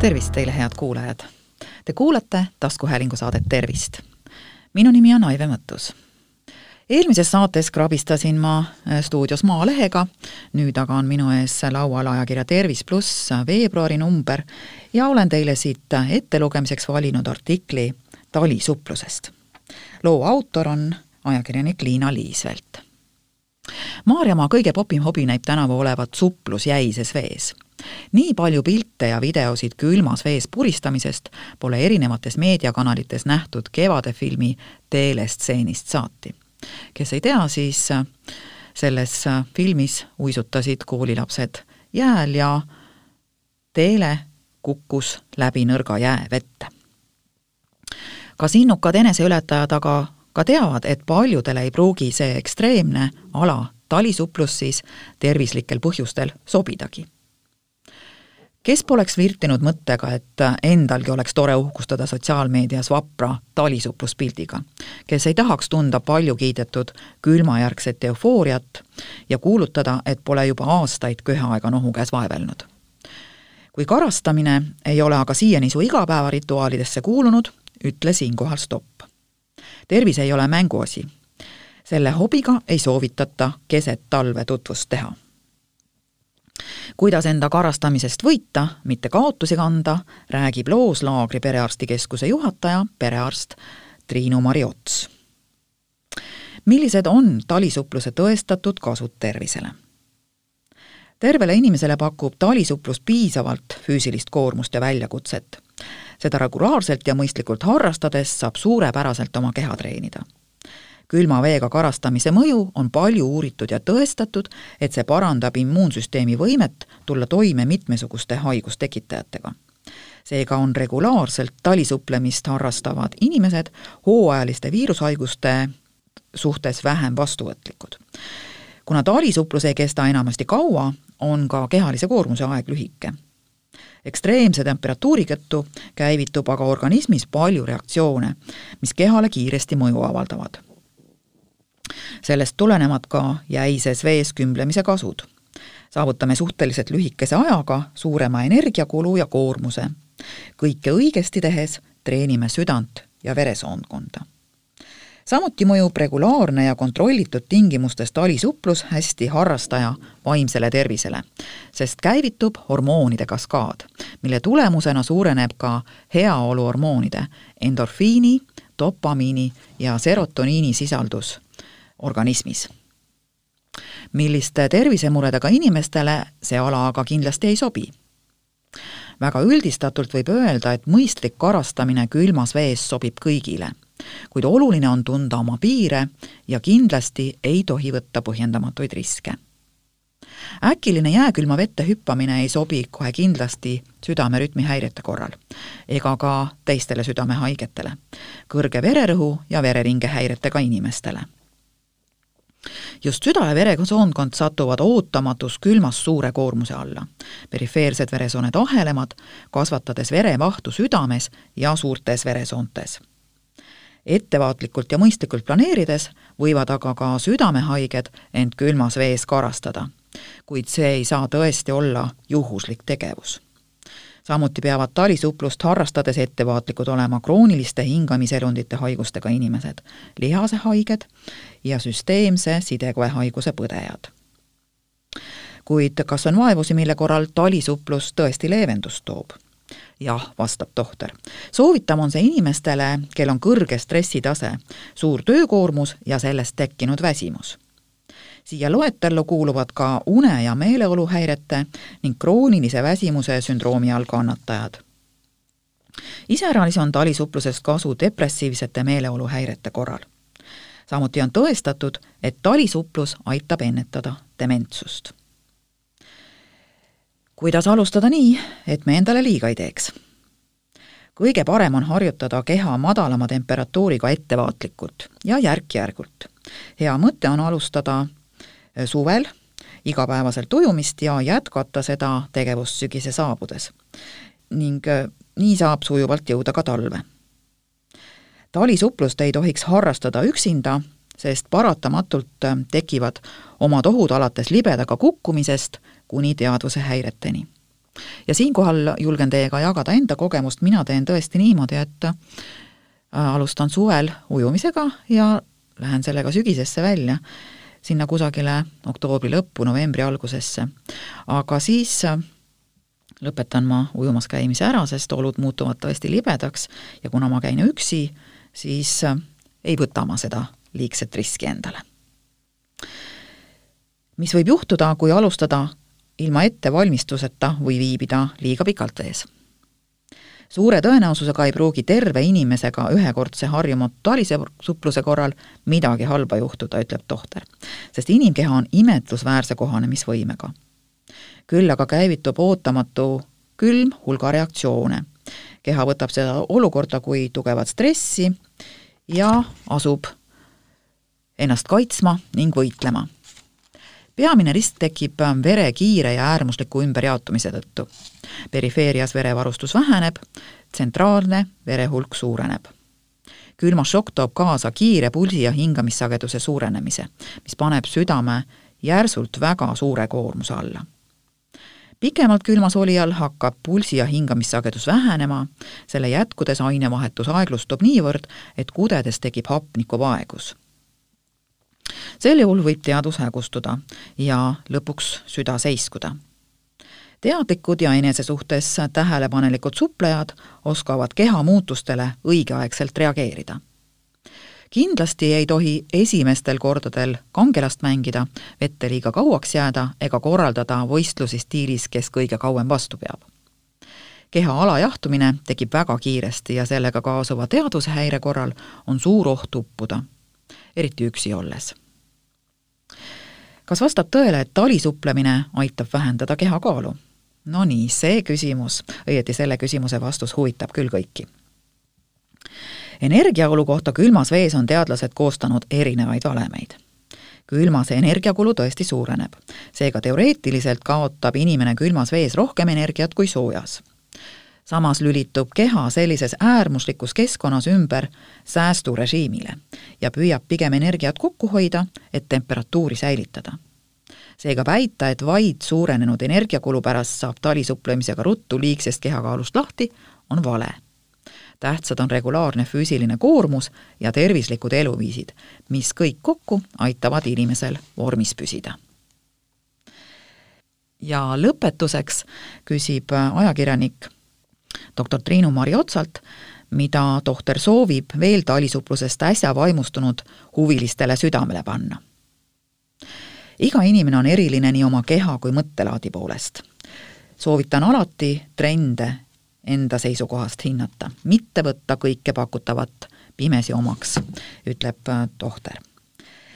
tervist teile, head kuulajad! Te kuulate taskuhäälingu saadet Tervist. minu nimi on Aive Mõttus. eelmises saates krabistasin ma äh, stuudios Maalehega, nüüd aga on minu ees laual ajakirja Tervis pluss veebruari number ja olen teile siit ettelugemiseks valinud artikli talisupplusest. loo autor on ajakirjanik Liina Liisvelt. Maarjamaa kõige popim hobi näib tänavu olevat suplus jäises vees nii palju pilte ja videosid külmas vees puristamisest pole erinevates meediakanalites nähtud Kevade filmi Teelestseenist saati. kes ei tea, siis selles filmis uisutasid koolilapsed jääl ja teele kukkus läbi nõrga jää vette. kas innukad eneseületajad aga ka teavad, et paljudele ei pruugi see ekstreemne ala, talisuplus siis, tervislikel põhjustel sobidagi kes poleks flirtinud mõttega, et endalgi oleks tore uhkustada sotsiaalmeedias vapra talisuppluspildiga, kes ei tahaks tunda palju kiidetud külmajärgset eufooriat ja kuulutada, et pole juba aastaid köha-aega nohu käes vaevelnud. kui karastamine ei ole aga siiani su igapäevarituaalidesse kuulunud, ütle siinkohal stopp. tervis ei ole mänguasi. selle hobiga ei soovitata keset talve tutvust teha kuidas enda karastamisest võita, mitte kaotusi kanda, räägib loos Laagri perearstikeskuse juhataja, perearst Triinu-Mari Ots. millised on talisupluse tõestatud kasud tervisele? tervele inimesele pakub talisuplus piisavalt füüsilist koormust ja väljakutset. seda regulaarselt ja mõistlikult harrastades saab suurepäraselt oma keha treenida külma veega karastamise mõju on palju uuritud ja tõestatud, et see parandab immuunsüsteemi võimet tulla toime mitmesuguste haigustekitajatega. seega on regulaarselt talisuplemist harrastavad inimesed hooajaliste viirushaiguste suhtes vähem vastuvõtlikud. kuna talisuplus ei kesta enamasti kaua, on ka kehalise koormuse aeg lühike ekstreemse temperatuuri tõttu käivitub aga organismis palju reaktsioone, mis kehale kiiresti mõju avaldavad sellest tulenevad ka jäises vees kümblemise kasud. saavutame suhteliselt lühikese ajaga suurema energiakulu ja koormuse. kõike õigesti tehes treenime südant ja veresoonkonda. samuti mõjub regulaarne ja kontrollitud tingimustes talisuplus hästi harrastaja vaimsele tervisele, sest käivitub hormoonide kaskaad, mille tulemusena suureneb ka heaoluhormoonide endorfiini, dopamiini ja serotoniini sisaldus organismis. milliste tervisemuredega inimestele see ala aga kindlasti ei sobi. väga üldistatult võib öelda, et mõistlik karastamine külmas vees sobib kõigile, kuid oluline on tunda oma piire ja kindlasti ei tohi võtta põhjendamatuid riske äkiline jääkülma vette hüppamine ei sobi kohe kindlasti südamerütmi häirete korral ega ka teistele südamehaigetele, kõrge vererõhu ja vereringe häiretega inimestele just süda ja veresoonkond satuvad ootamatus külmas suure koormuse alla. perifeersed veresooned ahelemad, kasvatades verevahtu südames ja suurtes veresoontes. ettevaatlikult ja mõistlikult planeerides võivad aga ka südamehaiged end külmas vees karastada, kuid see ei saa tõesti olla juhuslik tegevus samuti peavad talisuplust harrastades ettevaatlikud olema krooniliste hingamiselundite haigustega inimesed, lihasehaiged ja süsteemse sidekoehaiguse põdejad. kuid kas on vaevusi, mille korral talisuplus tõesti leevendust toob? jah, vastab tohter. soovitav on see inimestele, kel on kõrge stressitase, suur töökoormus ja sellest tekkinud väsimus siia loetellu kuuluvad ka une- ja meeleoluhäirete ning kroonilise väsimuse sündroomi all kannatajad. iseäranis on talisupplusest kasu depressiivsete meeleoluhäirete korral. samuti on tõestatud, et talisuplus aitab ennetada dementsust. kuidas alustada nii, et me endale liiga ei teeks? kõige parem on harjutada keha madalama temperatuuriga ettevaatlikult ja järk-järgult. hea mõte on alustada suvel igapäevaselt ujumist ja jätkata seda tegevust sügise saabudes. ning äh, nii saab sujuvalt jõuda ka talve. talisuplust ei tohiks harrastada üksinda, sest paratamatult äh, tekivad omad ohud alates libedaga kukkumisest kuni teadvuse häireteni. ja siinkohal julgen teiega jagada enda kogemust, mina teen tõesti niimoodi, et äh, alustan suvel ujumisega ja lähen sellega sügisesse välja, sinna kusagile oktoobri lõppu, novembri algusesse. aga siis äh, lõpetan ma ujumas käimise ära, sest olud muutuvad tõesti libedaks ja kuna ma käin üksi, siis äh, ei võta ma seda liigset riski endale. mis võib juhtuda, kui alustada ilma ettevalmistuseta või viibida liiga pikalt vees? Suure tõenäosusega ei pruugi terve inimesega ühekordse harjumatu talisupluse korral midagi halba juhtuda, ütleb tohter. sest inimkeha on imetlusväärse kohanemisvõimega. küll aga käivitub ootamatu külm hulga reaktsioone. keha võtab seda olukorda kui tugevat stressi ja asub ennast kaitsma ning võitlema. peamine risk tekib vere kiire ja äärmusliku ümberjaotumise tõttu. Perifeerias verevarustus väheneb, tsentraalne verehulk suureneb. külma šokk toob kaasa kiire pulsi ja hingamissageduse suurenemise, mis paneb südame järsult väga suure koormuse alla pikemalt külmas olijal hakkab pulsi ja hingamissagedus vähenema, selle jätkudes ainevahetus aeglustub niivõrd, et kudedes tekib hapnikuvaegus. sel juhul võib teadvus hägustuda ja lõpuks süda seiskuda. Teadlikud ja enese suhtes tähelepanelikud suplejad oskavad keha muutustele õigeaegselt reageerida kindlasti ei tohi esimestel kordadel kangelast mängida, vette liiga kauaks jääda ega korraldada võistlusi stiilis, kes kõige kauem vastu peab. keha alajahtumine tekib väga kiiresti ja sellega kaasuva teadvushäire korral on suur oht uppuda, eriti üksi olles. kas vastab tõele, et talisupplemine aitab vähendada kehakaalu? No nii, see küsimus, õieti selle küsimuse vastus huvitab küll kõiki energiakulu kohta külmas vees on teadlased koostanud erinevaid valemeid. külma see energiakulu tõesti suureneb. seega teoreetiliselt kaotab inimene külmas vees rohkem energiat kui soojas. samas lülitub keha sellises äärmuslikus keskkonnas ümber säästurežiimile ja püüab pigem energiat kokku hoida, et temperatuuri säilitada seega väita, et vaid suurenenud energiakulu pärast saab talisupplemisega ruttu liigsest kehakaalust lahti, on vale tähtsad on regulaarne füüsiline koormus ja tervislikud eluviisid, mis kõik kokku aitavad inimesel vormis püsida. ja lõpetuseks küsib ajakirjanik doktor Triinu Mari Otsalt, mida tohter soovib veel taalisuplusest äsja vaimustunud huvilistele südamele panna. Iga inimene on eriline nii oma keha kui mõttelaadi poolest. soovitan alati trende enda seisukohast hinnata, mitte võtta kõike pakutavat pimesi omaks, ütleb äh, tohter.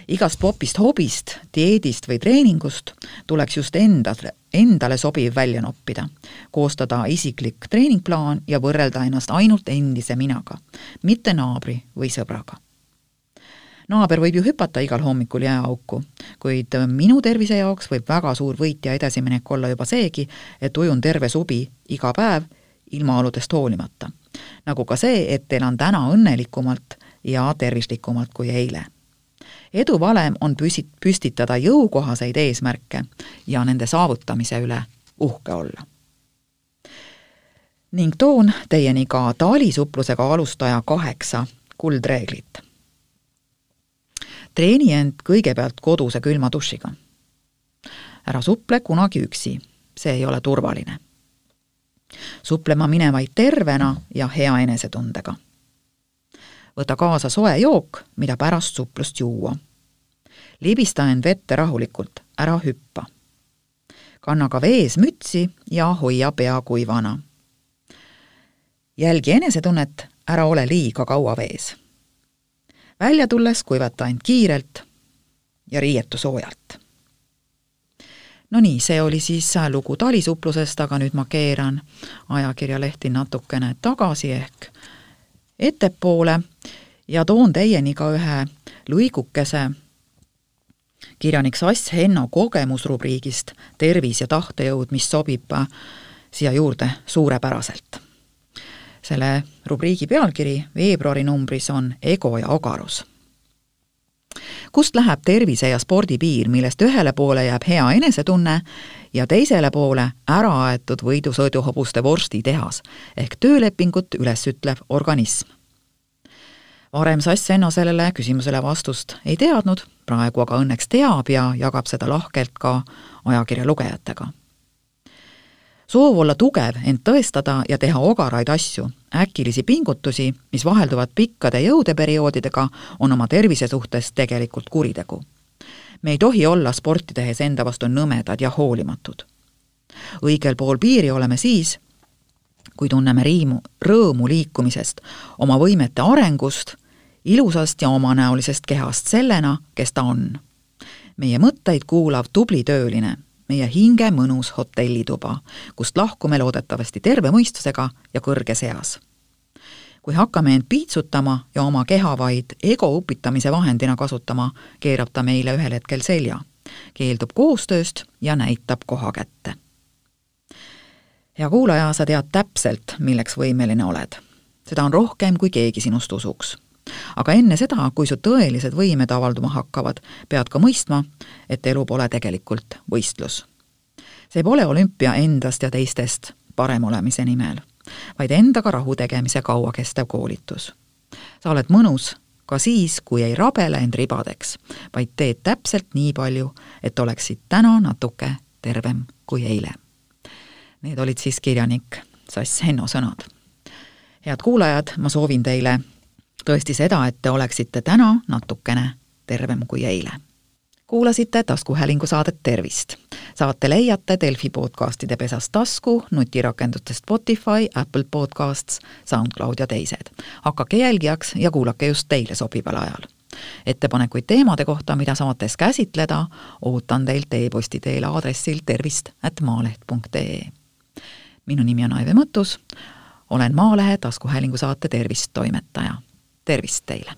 igast popist hobist, dieedist või treeningust tuleks just endale, endale sobiv välja noppida, koostada isiklik treeningplaan ja võrrelda ennast ainult endise minaga, mitte naabri või sõbraga naaber võib ju hüpata igal hommikul jääauku, kuid minu tervise jaoks võib väga suur võit ja edasiminek olla juba seegi, et ujun terve suvi iga päev ilmaoludest hoolimata. nagu ka see, et elan täna õnnelikumalt ja tervislikumalt kui eile. edu valem on püsi-, püstitada jõukohaseid eesmärke ja nende saavutamise üle uhke olla. ning toon teieni ka taalisuplusega alustaja kaheksa kuldreeglit. Treeni end kõigepealt koduse külma dušiga. ära suple kunagi üksi, see ei ole turvaline suplema mine vaid tervena ja hea enesetundega. võta kaasa soe jook, mida pärast suplust juua. libista end vette rahulikult, ära hüppa. kanna ka vees mütsi ja hoia pea kuivana. jälgi enesetunnet, ära ole liiga kaua vees. Välja tulles kuivata end kiirelt ja riietu soojalt no nii, see oli siis lugu talisuplusest, aga nüüd ma keeran ajakirjalehti natukene tagasi ehk ettepoole ja toon teieni ka ühe lõigukese kirjanik Sass Henno kogemusrubriigist Tervis ja tahtejõud, mis sobib siia juurde suurepäraselt. Selle rubriigi pealkiri veebruari numbris on Ego ja ogarus kust läheb tervise ja spordi piir, millest ühele poole jääb hea enesetunne ja teisele poole äraaetud võidusõiduhobuste vorstitehas ehk töölepingut üles ütlev organism? varem Sass Enno sellele küsimusele vastust ei teadnud, praegu aga õnneks teab ja jagab seda lahkelt ka ajakirja lugejatega soov olla tugev, ent tõestada ja teha ogaraid asju, äkilisi pingutusi, mis vahelduvad pikkade jõudeperioodidega, on oma tervise suhtes tegelikult kuritegu. me ei tohi olla sporti tehes enda vastu nõmedad ja hoolimatud. õigel pool piiri oleme siis, kui tunneme riimu, rõõmu liikumisest, oma võimete arengust, ilusast ja omanäolisest kehast sellena, kes ta on. meie mõtteid kuulav tubli tööline meie hinge mõnus hotellituba, kust lahkume loodetavasti terve mõistusega ja kõrges eas. kui hakkame end piitsutama ja oma keha vaid ego upitamise vahendina kasutama, keerab ta meile ühel hetkel selja, keeldub koostööst ja näitab koha kätte. hea kuulaja, sa tead täpselt, milleks võimeline oled. seda on rohkem, kui keegi sinust usuks aga enne seda, kui su tõelised võimed avalduma hakkavad, pead ka mõistma, et elu pole tegelikult võistlus. see pole olümpia endast ja teistest parem olemise nimel, vaid endaga rahu tegemise kauakestev koolitus. sa oled mõnus ka siis, kui ei rabele end ribadeks, vaid teed täpselt nii palju, et oleksid täna natuke tervem kui eile. Need olid siis kirjanik Sass Henno sõnad. head kuulajad, ma soovin teile tõesti seda, et te oleksite täna natukene tervem kui eile. kuulasite taskuhäälingu saadet Tervist. saate leiate Delfi podcastide pesast tasku, nutirakendustest Spotify, Apple Podcasts, SoundCloud ja teised. hakake jälgijaks ja kuulake just teile sobival ajal ettepanekuid teemade kohta, mida saates käsitleda, ootan teilt e-posti teel aadressil tervist at maaleht.ee. minu nimi on Aive Mõttus, olen Maalehe taskuhäälingu saate Tervist toimetaja tervist teile!